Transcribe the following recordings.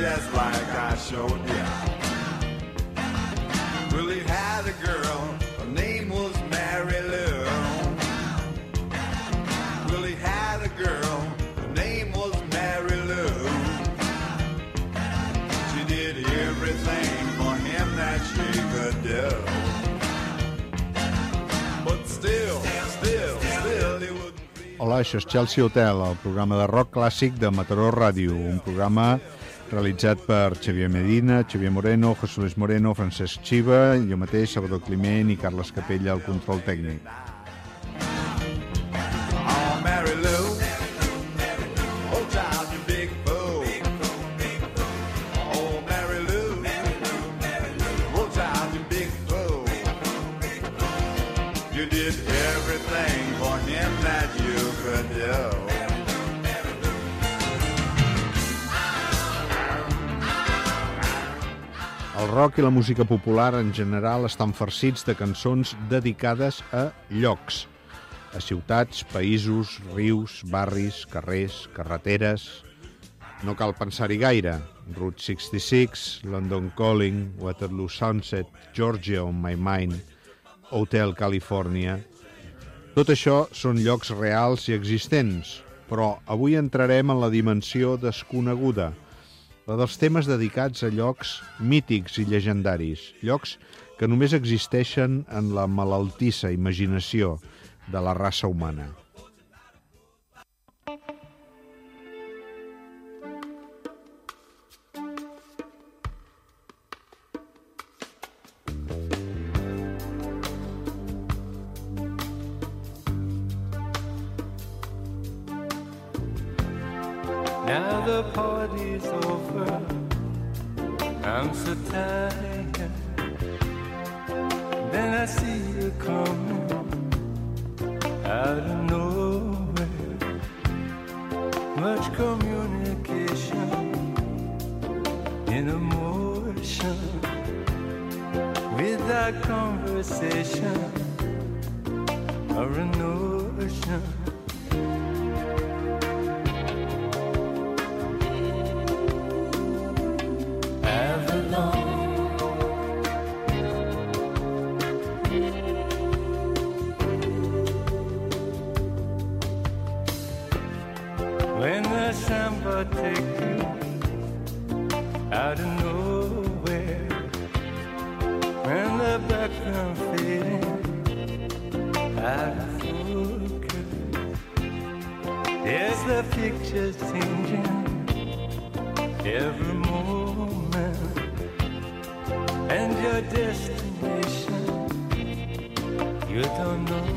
just like I showed ya. Well, he had a girl, her name was Mary Lou. Well, he had a girl, her name was Mary Lou. She did everything for him that she could do. But still, still, still, Hola, això és Chelsea Hotel, el programa de rock clàssic de Mataró Ràdio, un programa realitzat per Xavier Medina, Xavier Moreno, José Luis Moreno, Francesc Xiva, jo mateix, Salvador Climent i Carles Capella al control tècnic. Rock i la música popular en general estan farcits de cançons dedicades a llocs, a ciutats, països, rius, barris, carrers, carreteres... No cal pensar-hi gaire. Route 66, London Calling, Waterloo Sunset, Georgia on my mind, Hotel California... Tot això són llocs reals i existents, però avui entrarem en la dimensió desconeguda, la dels temes dedicats a llocs mítics i llegendaris, llocs que només existeixen en la malaltissa imaginació de la raça humana. Background fading out of focus, there's the pictures changing every moment? And your destination you don't know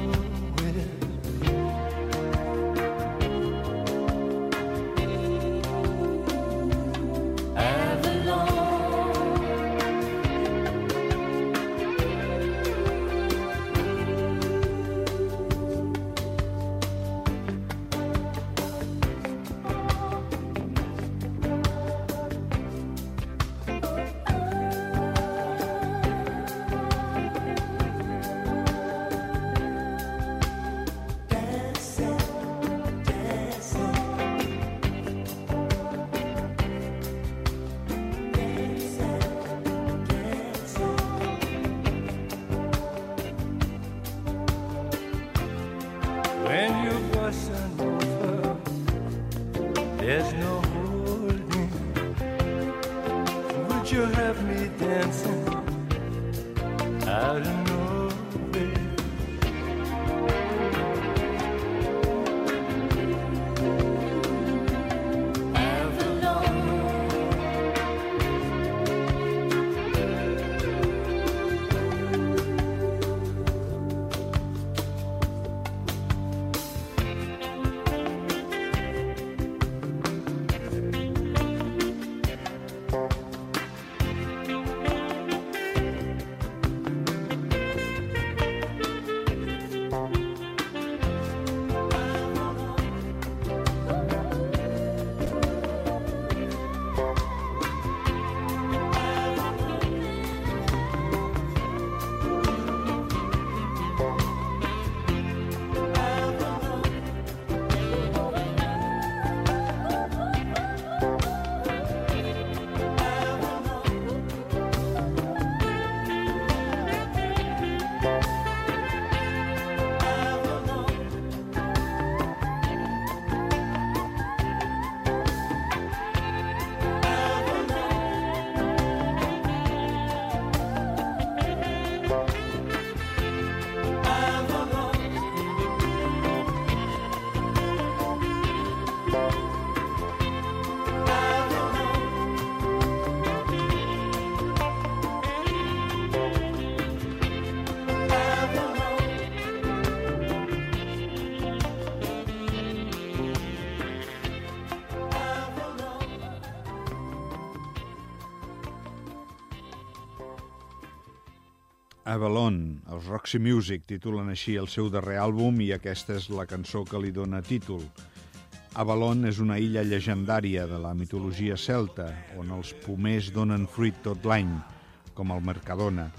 Avalon, els Roxy Music titulen així el seu darrer àlbum i aquesta és la cançó que li dona títol. Avalon és una illa llegendària de la mitologia celta, on els pomers donen fruit tot l'any, com el Mercadona.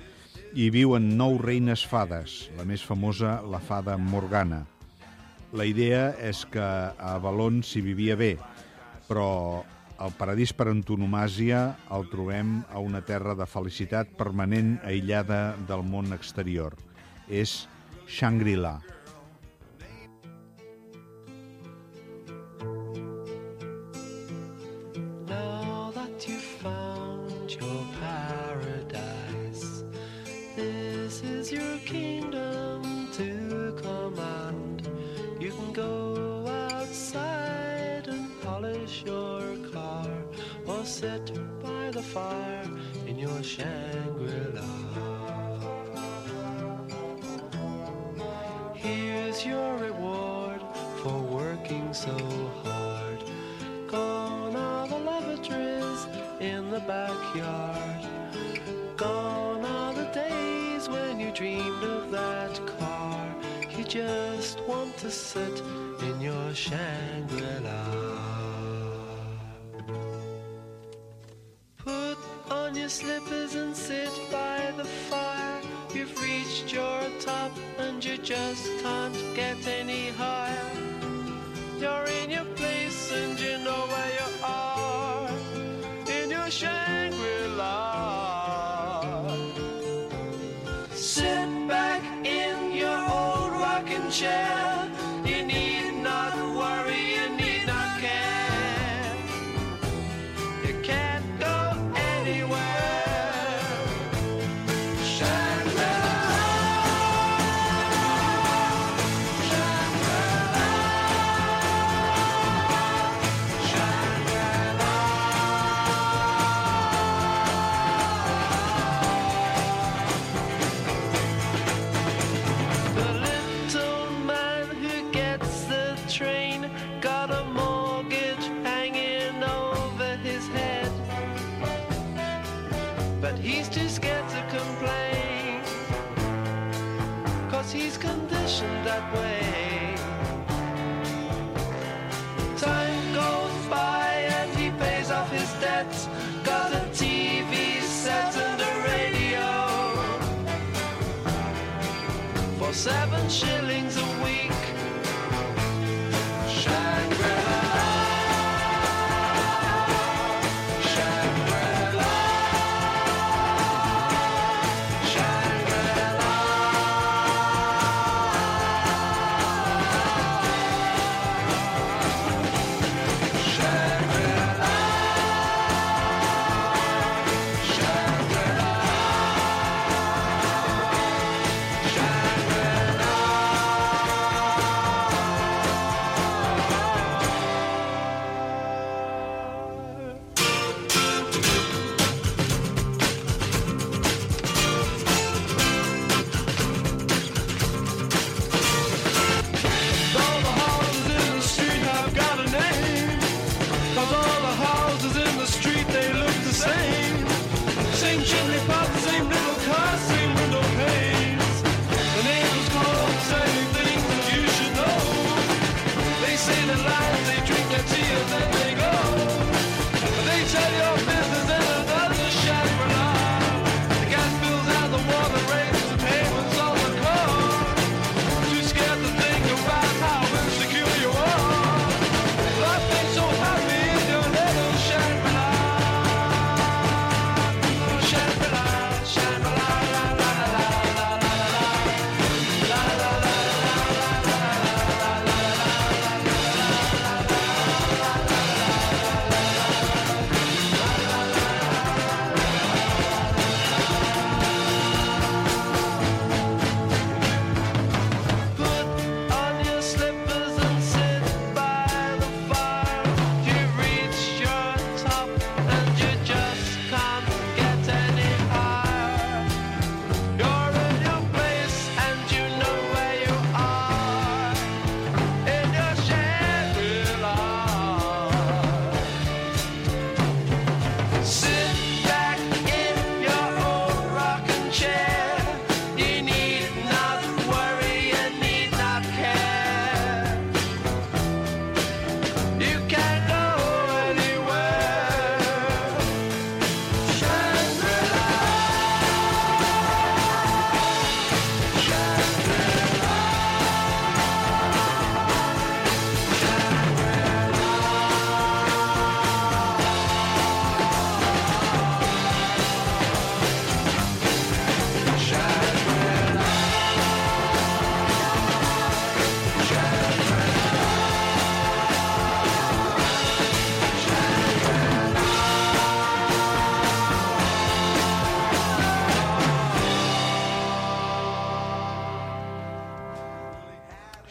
Hi viuen nou reines fades, la més famosa, la fada Morgana. La idea és que a Avalon s'hi vivia bé, però el paradís per antonomàsia el trobem a una terra de felicitat permanent aïllada del món exterior. És Shangri-La. Fire in your Shangri-La. Here's your reward for working so hard. Gone are the lavatories in the backyard. Gone are the days when you dreamed of that car. You just want to sit in your Shangri-La. Your slippers and sit by the fire. You've reached your top and you just can't get any higher. You're in your place and you know where you are. In your Shangri-La. Sit back in your old rocking chair.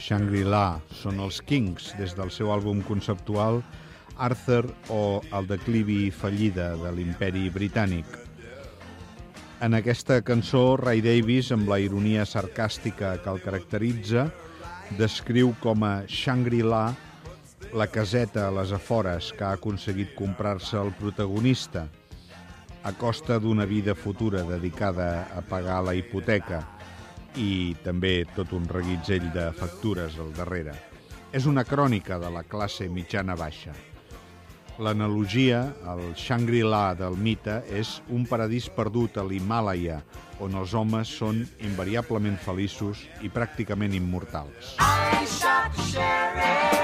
Shangri-La són els Kings des del seu àlbum conceptual Arthur o El declivi fallida de l'imperi britànic. En aquesta cançó, Ray Davis, amb la ironia sarcàstica que el caracteritza, descriu com a Shangri-La la caseta a les afores que ha aconseguit comprar-se el protagonista a costa d'una vida futura dedicada a pagar la hipoteca i també tot un reguitzell de factures al darrere. És una crònica de la classe mitjana-baixa. L'analogia, el Shangri-La del mite, és un paradís perdut a l'Himàlaia, on els homes són invariablement feliços i pràcticament immortals. I shot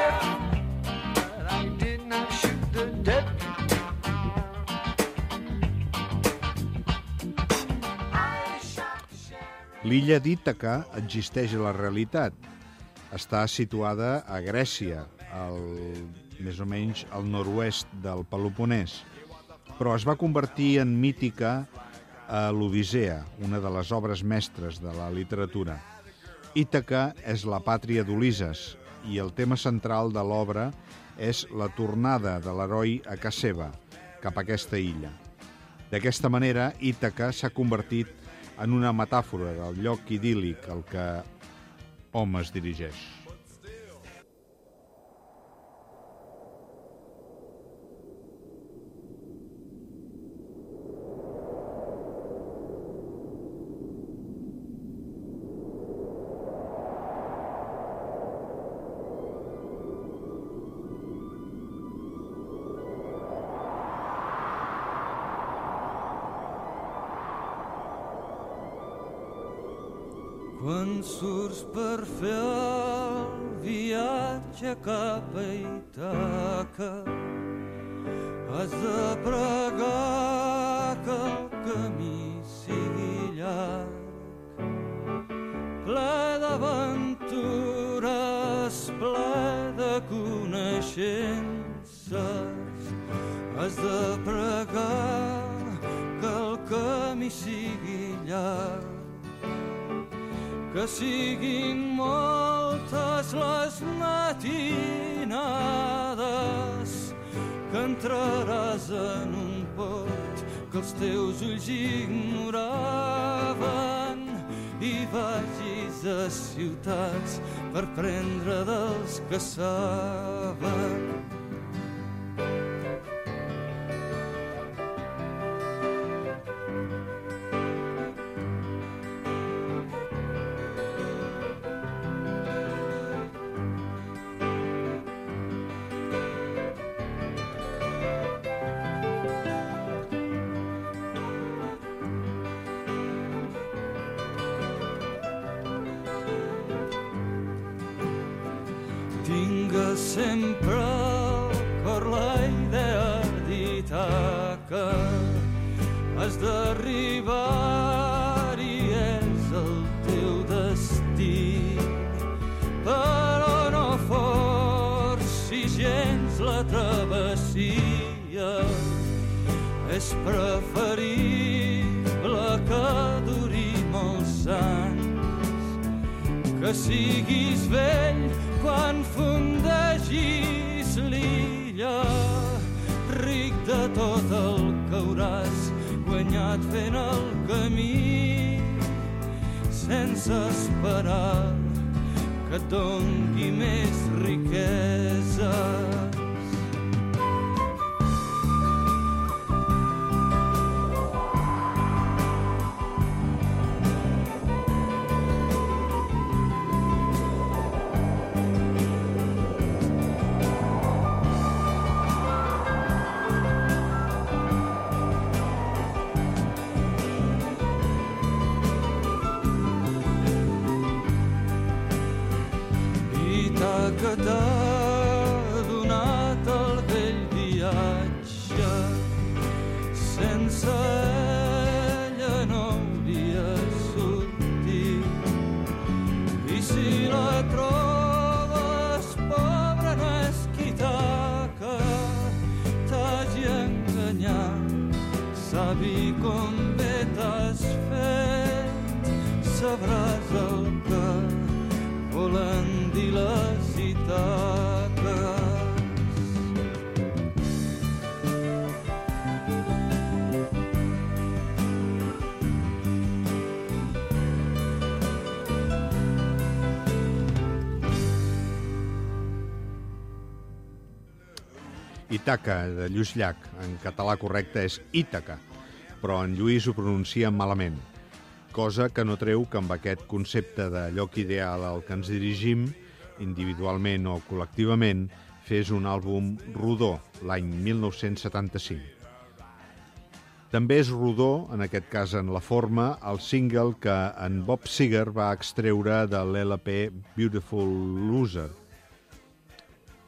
L'illa d'Ítaca existeix a la realitat. Està situada a Grècia, al, més o menys al nord-oest del Peloponès, però es va convertir en mítica a l'Odissea, una de les obres mestres de la literatura. Ítaca és la pàtria d'Ulises i el tema central de l'obra és la tornada de l'heroi a casa seva, cap a aquesta illa. D'aquesta manera, Ítaca s'ha convertit en una metàfora del lloc idíl·lic al que hom es dirigeix. Surts per fer el viatge cap a Itaca, has de pregar que el camí sigui llarg, ple d'aventures, ple de coneixences. Has de pregar que el camí sigui llarg, que siguin moltes les matinades que entraràs en un port que els teus ulls ignoraven i vagis a ciutats per prendre dels que saben. Fent el camí, sense esperar que et més riqueses. Itaca, de Lluís Llach. En català correcte és Ítaca, però en Lluís ho pronuncia malament. Cosa que no treu que amb aquest concepte de lloc ideal al que ens dirigim, individualment o col·lectivament, fes un àlbum rodó l'any 1975. També és rodó, en aquest cas en la forma, el single que en Bob Seger va extreure de l'LP Beautiful Loser,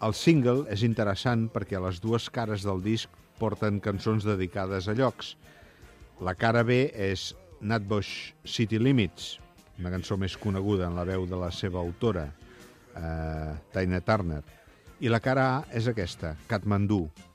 el single és interessant perquè a les dues cares del disc porten cançons dedicades a llocs. La cara B és Natbosch City Limits, una cançó més coneguda en la veu de la seva autora, eh, Tina Turner. I la cara A és aquesta, Katmandú. Kathmandu.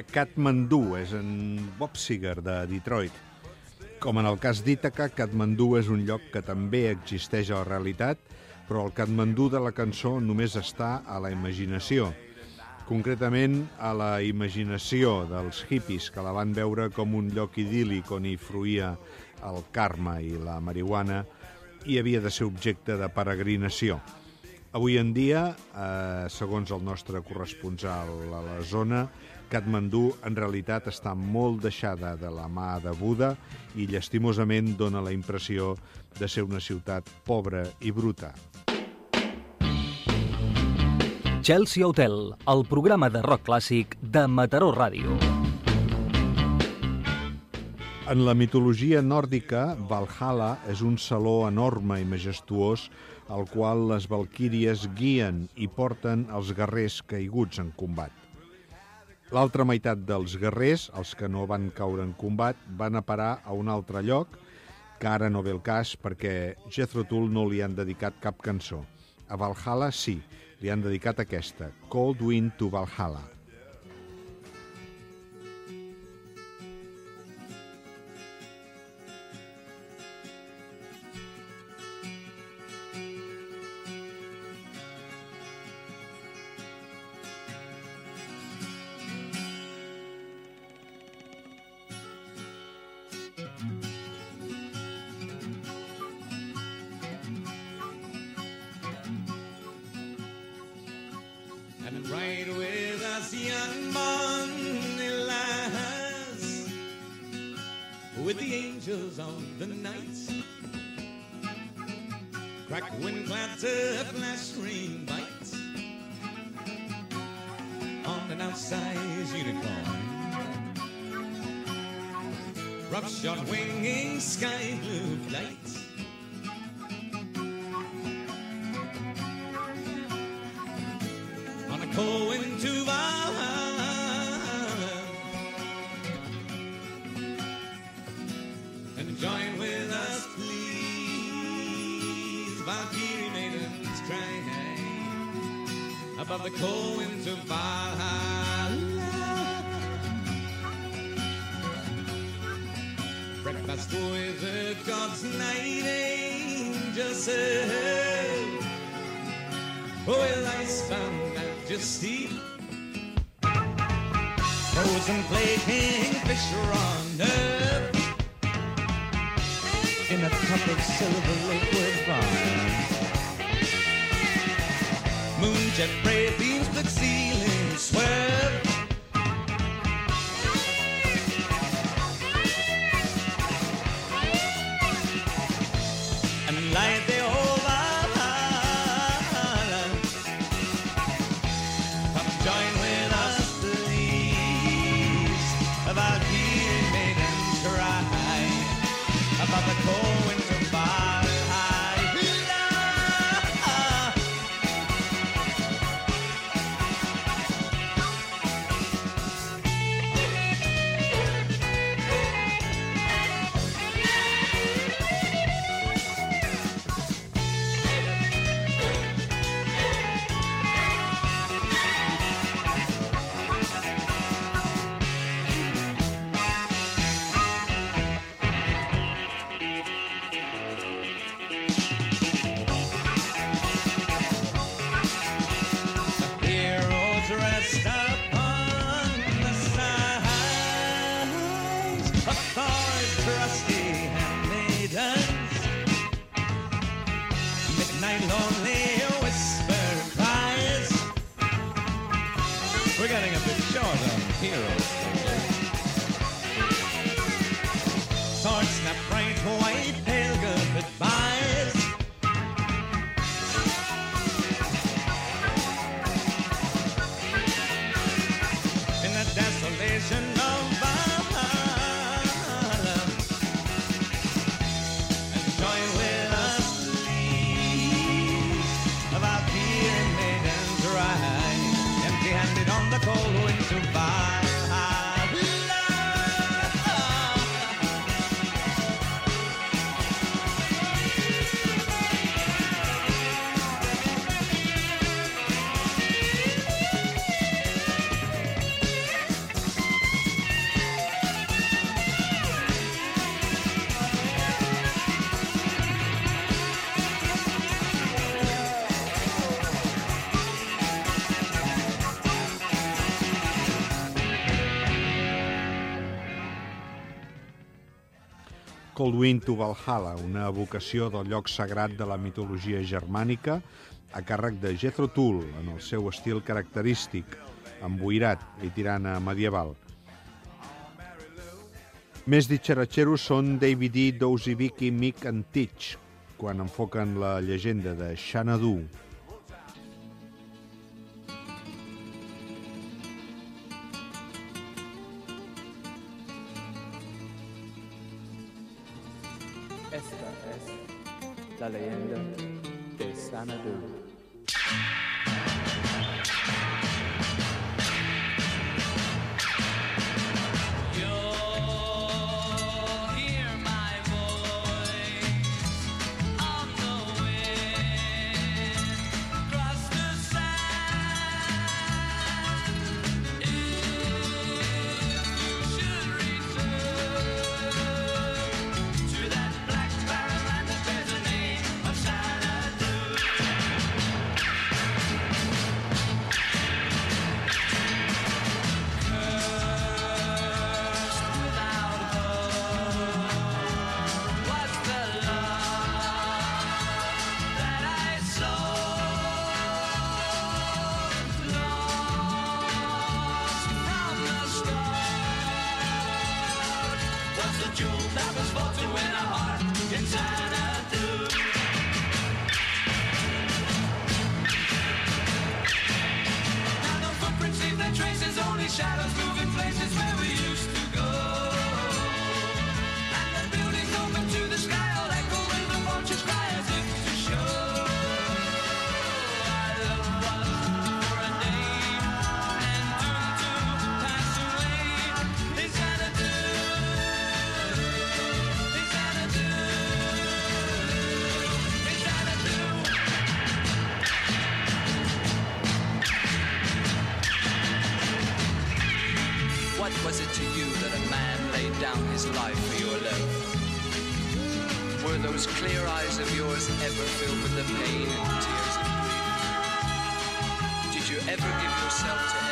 Que Kathmandu és en Bob Seger de Detroit. Com en el cas d'Ítaca, Kathmandu és un lloc que també existeix a la realitat, però el Kathmandu de la cançó només està a la imaginació. Concretament, a la imaginació dels hippies que la van veure com un lloc idíl·lic on hi fruïa el karma i la marihuana i havia de ser objecte de peregrinació. Avui en dia, eh, segons el nostre corresponsal a la zona, Katmandú en realitat està molt deixada de la mà de Buda i llastimosament dona la impressió de ser una ciutat pobra i bruta. Chelsea Hotel, el programa de rock clàssic de Mataró Ràdio. En la mitologia nòrdica, Valhalla és un saló enorme i majestuós al qual les valquíries guien i porten els guerrers caiguts en combat. L'altra meitat dels guerrers, els que no van caure en combat, van a parar a un altre lloc, que ara no ve el cas perquè Jethro Tull no li han dedicat cap cançó. A Valhalla sí, li han dedicat aquesta, Cold Wind to Valhalla. In a cup of silver liquid fire. Moonjet ray beams the ceiling swerve. Cold Wind to Valhalla, una evocació del lloc sagrat de la mitologia germànica a càrrec de Jethro Tull, en el seu estil característic, emboirat i tirant a medieval. Més ditxaratxeros són David E., Dozy Vicky, Mick and Teach, quan enfoquen la llegenda de Xanadu. Leyenda de Sanadu. His life for your love? Were those clear eyes of yours ever filled with the pain and tears of grief? Did you ever give yourself to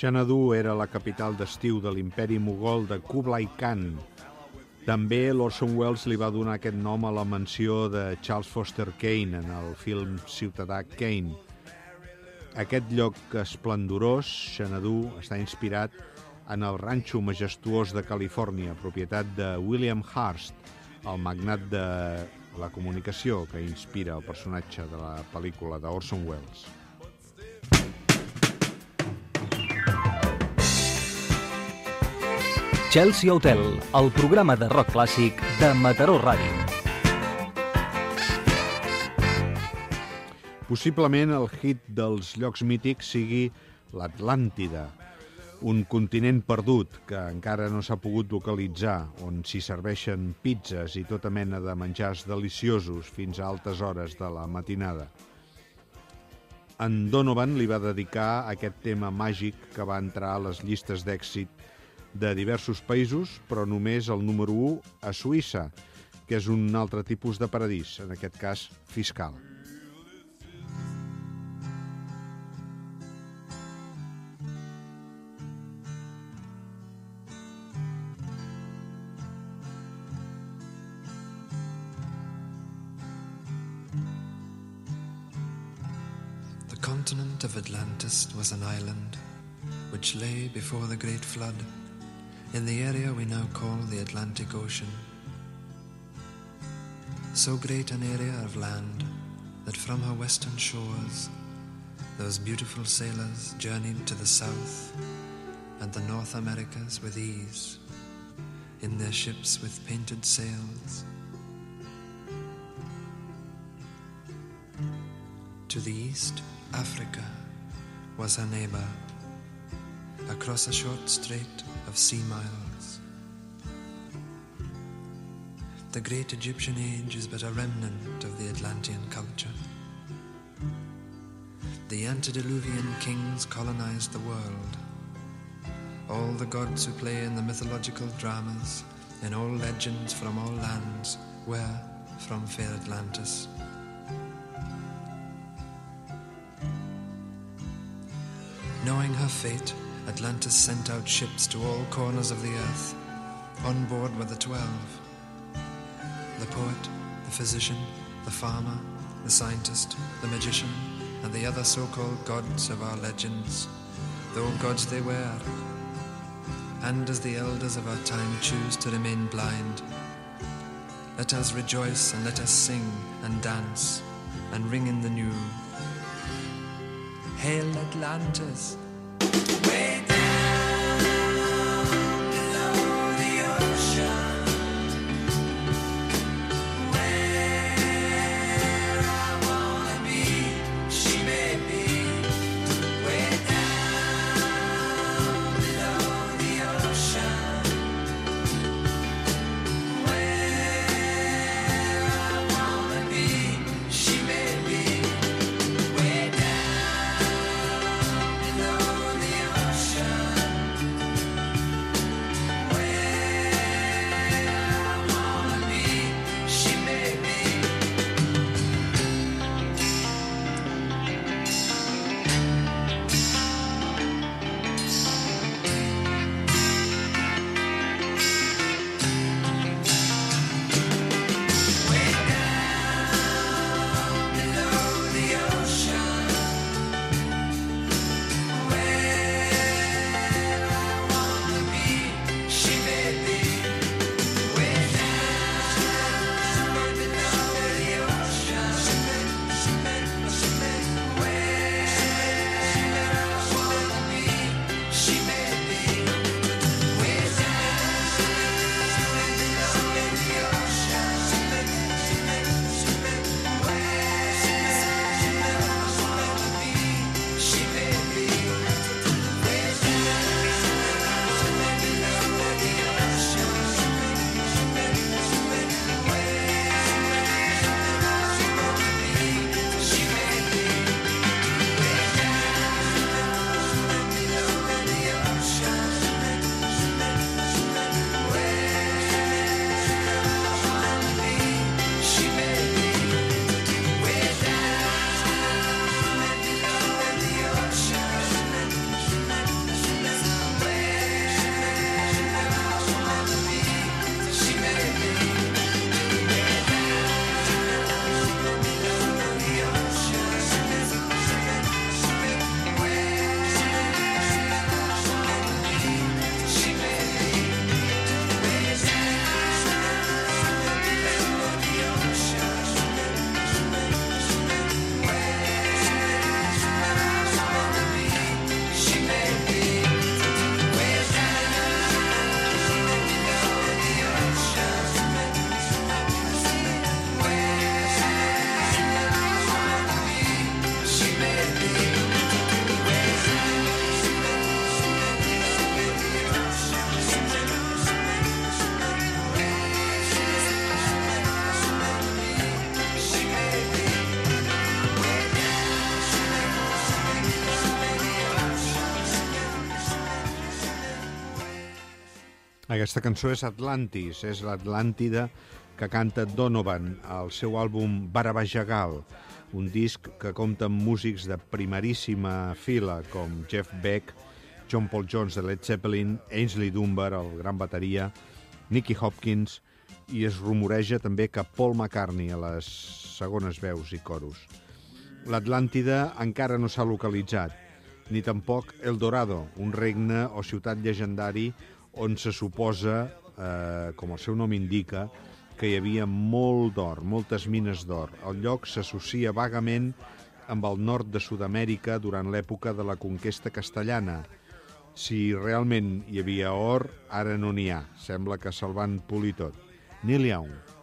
Xanadu era la capital d'estiu de l'imperi mogol de Kublai Khan. També l'Orson Welles li va donar aquest nom a la mansió de Charles Foster Kane en el film Ciutadà Kane. Aquest lloc esplendorós, Xanadu, està inspirat en el ranxo majestuós de Califòrnia, propietat de William Hearst, el magnat de la comunicació que inspira el personatge de la pel·lícula d'Orson Welles. Chelsea Hotel, el programa de rock clàssic de Mataró Ràdio. Possiblement el hit dels llocs mítics sigui l'Atlàntida, un continent perdut que encara no s'ha pogut localitzar, on s'hi serveixen pizzas i tota mena de menjars deliciosos fins a altes hores de la matinada. En Donovan li va dedicar aquest tema màgic que va entrar a les llistes d'èxit de diversos països, però només el número 1 a Suïssa, que és un altre tipus de paradís, en aquest cas fiscal. The continent of Atlantis was an island which lay before the Great Flood in the area we now call the Atlantic Ocean. So great an area of land that from her western shores those beautiful sailors journeyed to the south and the North Americas with ease in their ships with painted sails. To the east, Africa was her neighbor, across a short strait of sea miles. The great Egyptian age is but a remnant of the Atlantean culture. The antediluvian kings colonized the world. All the gods who play in the mythological dramas, in all legends from all lands, were from fair Atlantis. Knowing her fate, Atlantis sent out ships to all corners of the earth. On board were the twelve the poet, the physician, the farmer, the scientist, the magician, and the other so called gods of our legends, though gods they were. And as the elders of our time choose to remain blind, let us rejoice and let us sing and dance and ring in the new. Hail Atlantis! Aquesta cançó és Atlantis, és l'Atlàntida que canta Donovan al seu àlbum Barabajagal, un disc que compta amb músics de primeríssima fila com Jeff Beck, John Paul Jones de Led Zeppelin, Ainsley Dunbar, el gran bateria, Nicky Hopkins, i es rumoreja també que Paul McCartney a les segones veus i coros. L'Atlàntida encara no s'ha localitzat, ni tampoc El Dorado, un regne o ciutat llegendari on se suposa, eh, com el seu nom indica, que hi havia molt d'or, moltes mines d'or. El lloc s'associa vagament amb el nord de Sud-amèrica durant l'època de la conquesta castellana. Si realment hi havia or, ara no n'hi ha. Sembla que se'l van polir tot. Neil Young.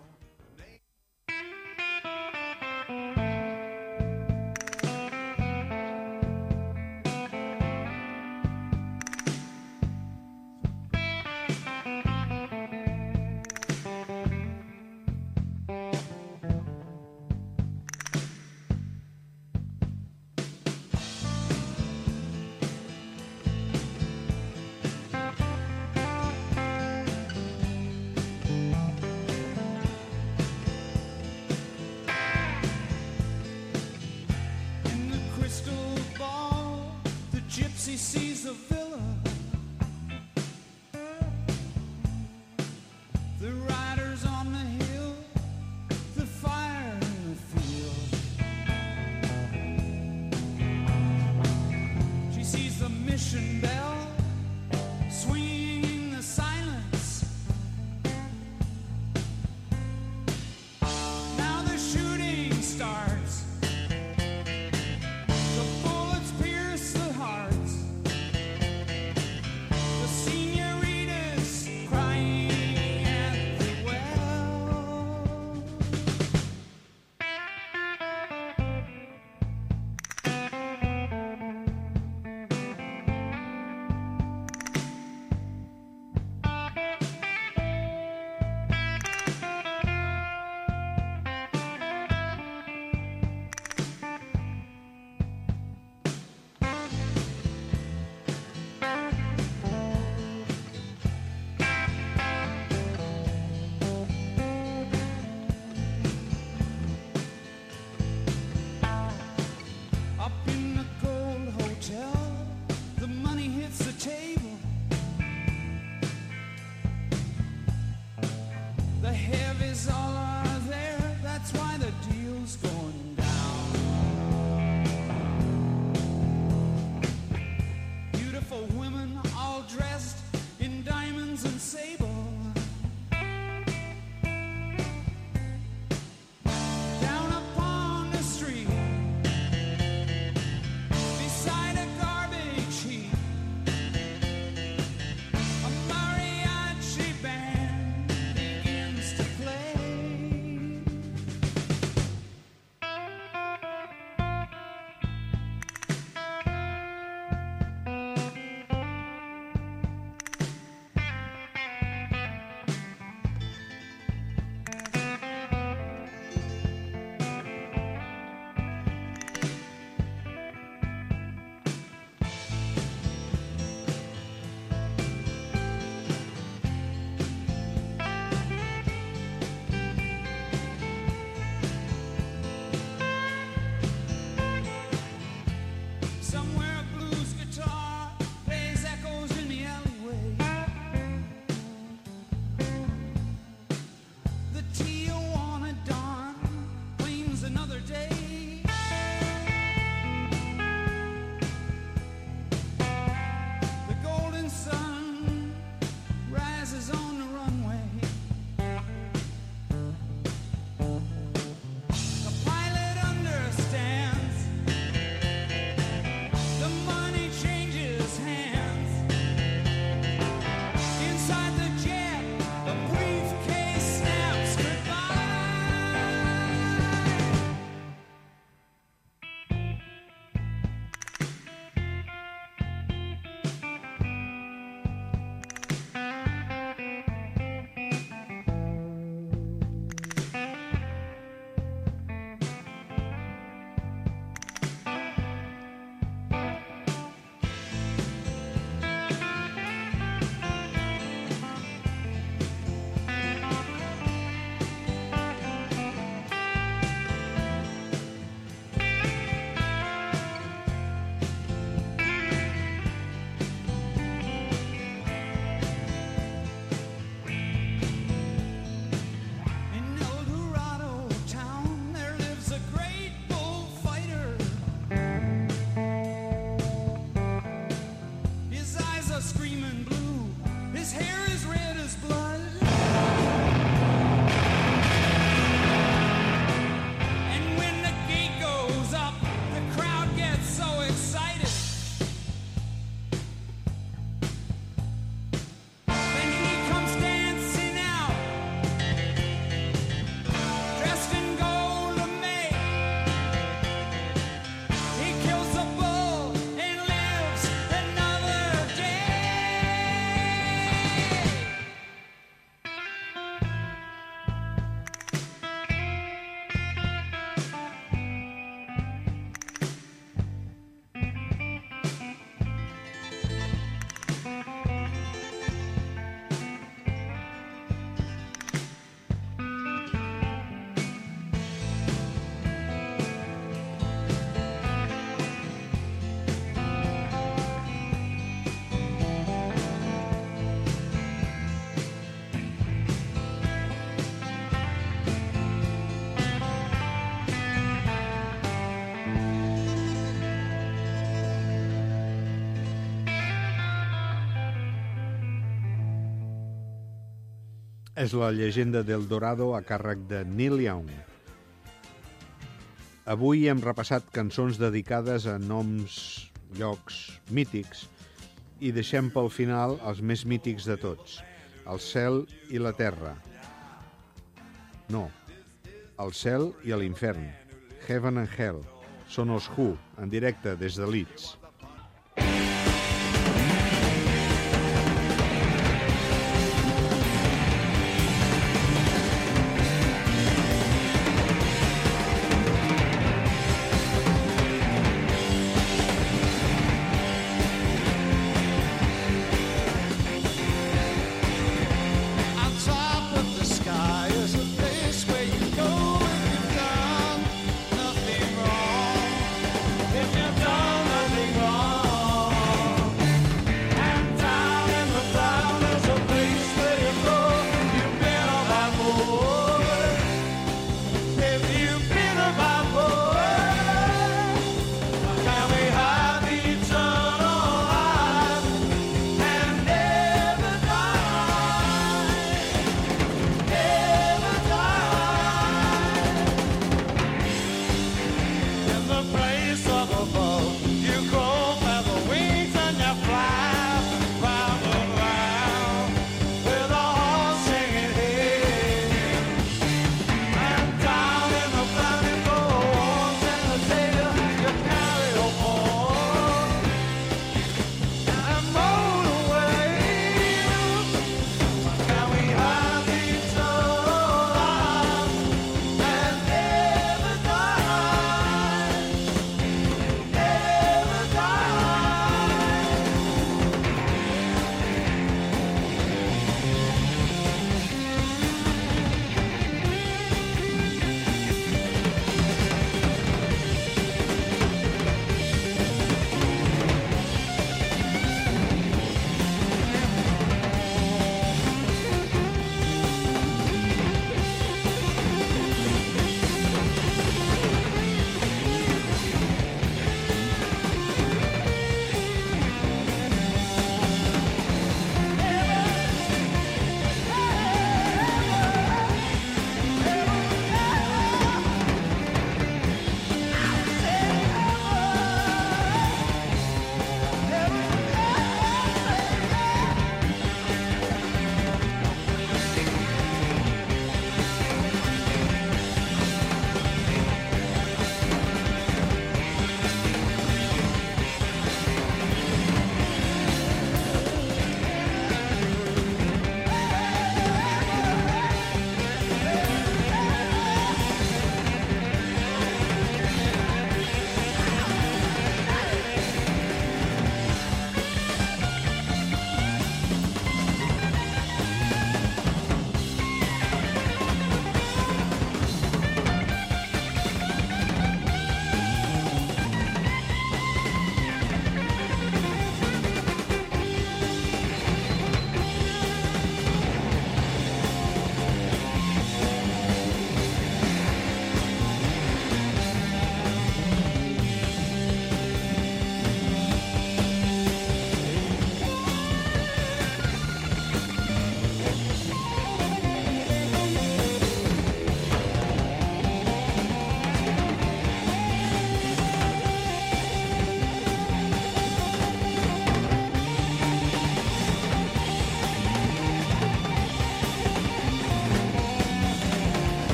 és la llegenda del Dorado a càrrec de Neil Young. Avui hem repassat cançons dedicades a noms, llocs, mítics i deixem pel final els més mítics de tots, el cel i la terra. No, el cel i l'infern, Heaven and Hell, són els Who, en directe des de Leeds.